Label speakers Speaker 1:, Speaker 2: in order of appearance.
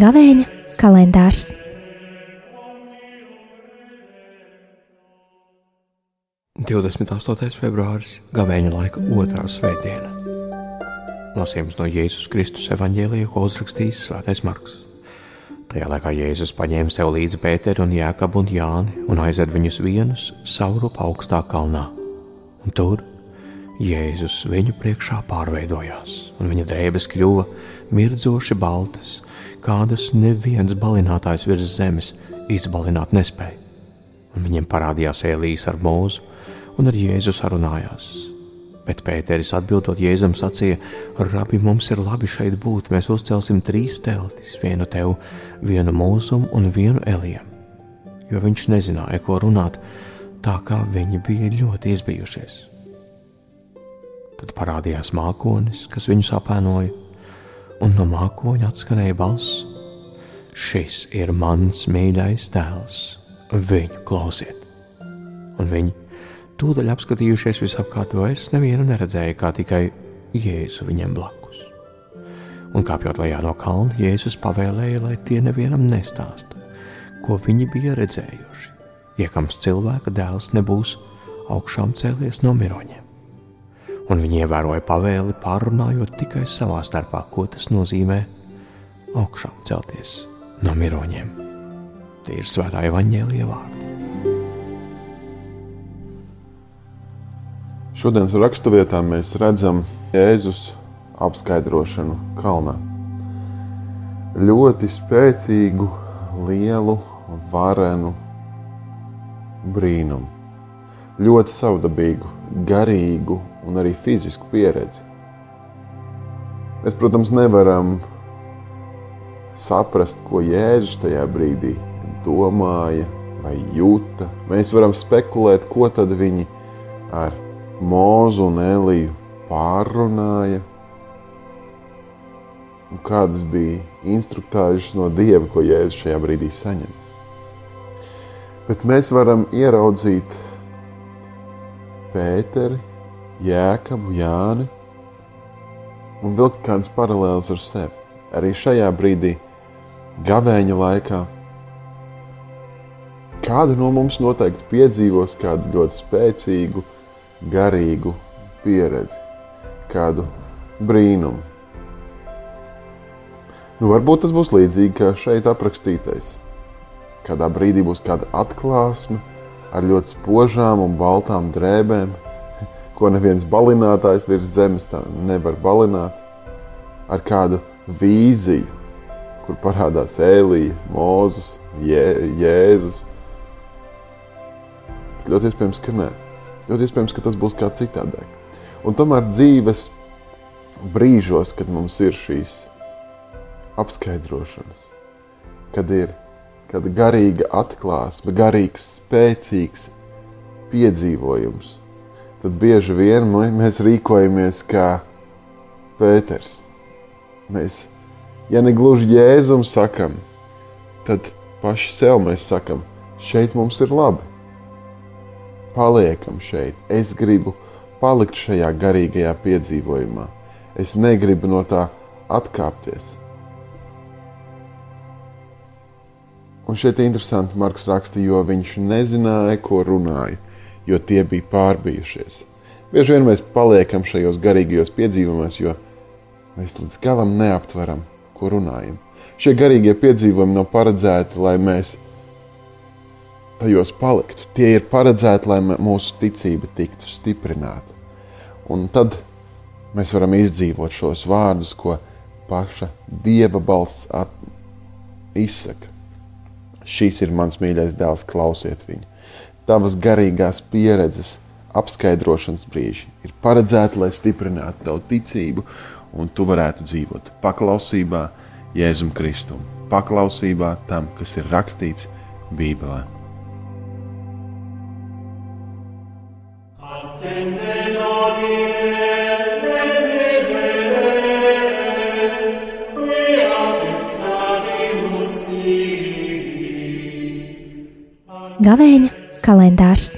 Speaker 1: Gavēņa kalendārs.
Speaker 2: Divdesmit astotais februāris - Gavēņa laika otrā svētdiena. Lasījums no Jēzus Kristus evanģēlija, ko uzrakstījis Svētais Marks. Tajā laikā Jēzus paņēma sev līdzi Pēteru un Jēkabu un Jāni un aizved viņus vienus sauru pa augstā kalnā. Un tur Jēzus viņu priekšā pārveidojās, un viņa drēbes kļuva mirdzoši baltas, kādas neviens balinātājs virs zemes izbalināt nespēja. Un viņiem parādījās Elīs ar mūzu, un ar Jēzu sarunājās. Bet Pēteris atbildot Jēzum sacīja: Rabi, mums ir labi šeit būt, mēs uzcelsim trīs teltis, vienu tev, vienu mūzum un vienu Elijam. Jo viņš nezināja, ko runāt, tā kā viņi bija ļoti izbijušies. Tad parādījās mākonis, kas viņus apēnoja, un no mākoņa atskanēja balss: Šis ir mans mīļais dēls, viņu klausiet! Un viņi Tūdaļ apskatījušies visapkārt, vairs nevienu neredzēja, kā tikai Jēzu viņiem blakus. Un kāpjot lejā no kalna, Jēzus pavēlēja, lai tie nevienam nestāsta, ko viņi bija redzējuši, iekams cilvēka dēls nebūs augšām cēlies no miroņiem. Un viņi ievēroja pavēli, pārunājot tikai savā starpā, ko tas nozīmē augšām celties no miroņiem. Tie ir svētā evaņģēlīja vārdi.
Speaker 3: Šodienas raksturvietā mēs redzam Jēzus apskaidrošanu kalnā. Ļoti spēcīgu, lielu, varenu brīnumu. Ļoti savdabīgu, garīgu un arī fizisku pieredzi. Mēs, protams, nevaram saprast, ko Jēzus tajā brīdī domāja vai jūta. Mēs varam spekulēt, ko tad viņi ar Mūzu un Eliju pārrunāja, un kādas bija instruktāžas no Dieva, ko Jēzus šajā brīdī saņem. Bet mēs varam ieraudzīt Pēteri, Jēkabu, Jāni un vilkt kādas paralēlas ar sevi. Arī šajā brīdī, gavēņa laikā, kāda no mums noteikti piedzīvos kādu ļoti spēcīgu, garīgu pieredzi, kādu brīnumu. Nu, varbūt tas būs līdzīgi kā šeit aprakstītais. Kādā brīdī būs kāda atklāsme ar ļoti spožām un baltām drēbēm, ko neviens balinātājs virs zemes nevar balināt, ar kādu vīziju, kur parādās Ēlija, Mozus, Jē, Jēzus. Ļoti iespējams, ka nē. Ļoti iespējams, ka tas būs kā citādāk. Un tomēr dzīves brīžos, kad mums ir šīs apskaidrošanas, kad ir kāda garīga atklāsme, garīgs, spēcīgs piedzīvojums, tad bieži vien mēs rīkojamies kā Pēters. Mēs, ja ne gluži jēzum sakam, tad paši sev mēs sakam, šeit mums ir labi paliekam šeit. Es gribu palikt šajā garīgajā piedzīvojumā. Es negribu no tā atkāpties. Un šeit ir interesanti, Marks raksta, jo viņš nezināja, ko runāja, jo tie bija pārbijušies. Bieži vien mēs paliekam šajos garīgajos piedzīvojumos, jo mēs līdz galam neaptveram, ko runājam. Šie garīgie piedzīvojumi nav paredzēti, lai mēs tajos paliktu. Tie ir paredzēti, lai mūsu ticība tiktu stiprināta. Un tad mēs varam izdzīvot šos vārdus, ko paša dieva balss izsaka. Šis ir mans mīļais dēls, klausiet viņu. Tavas garīgās pieredzes apskaidrošanas brīži ir paredzēti, lai stiprinātu tavu ticību, un tu varētu dzīvot paklausībā Jēzum Kristum, paklausībā tam, kas ir rakstīts Bībelē.
Speaker 1: Gavēņa kalendārs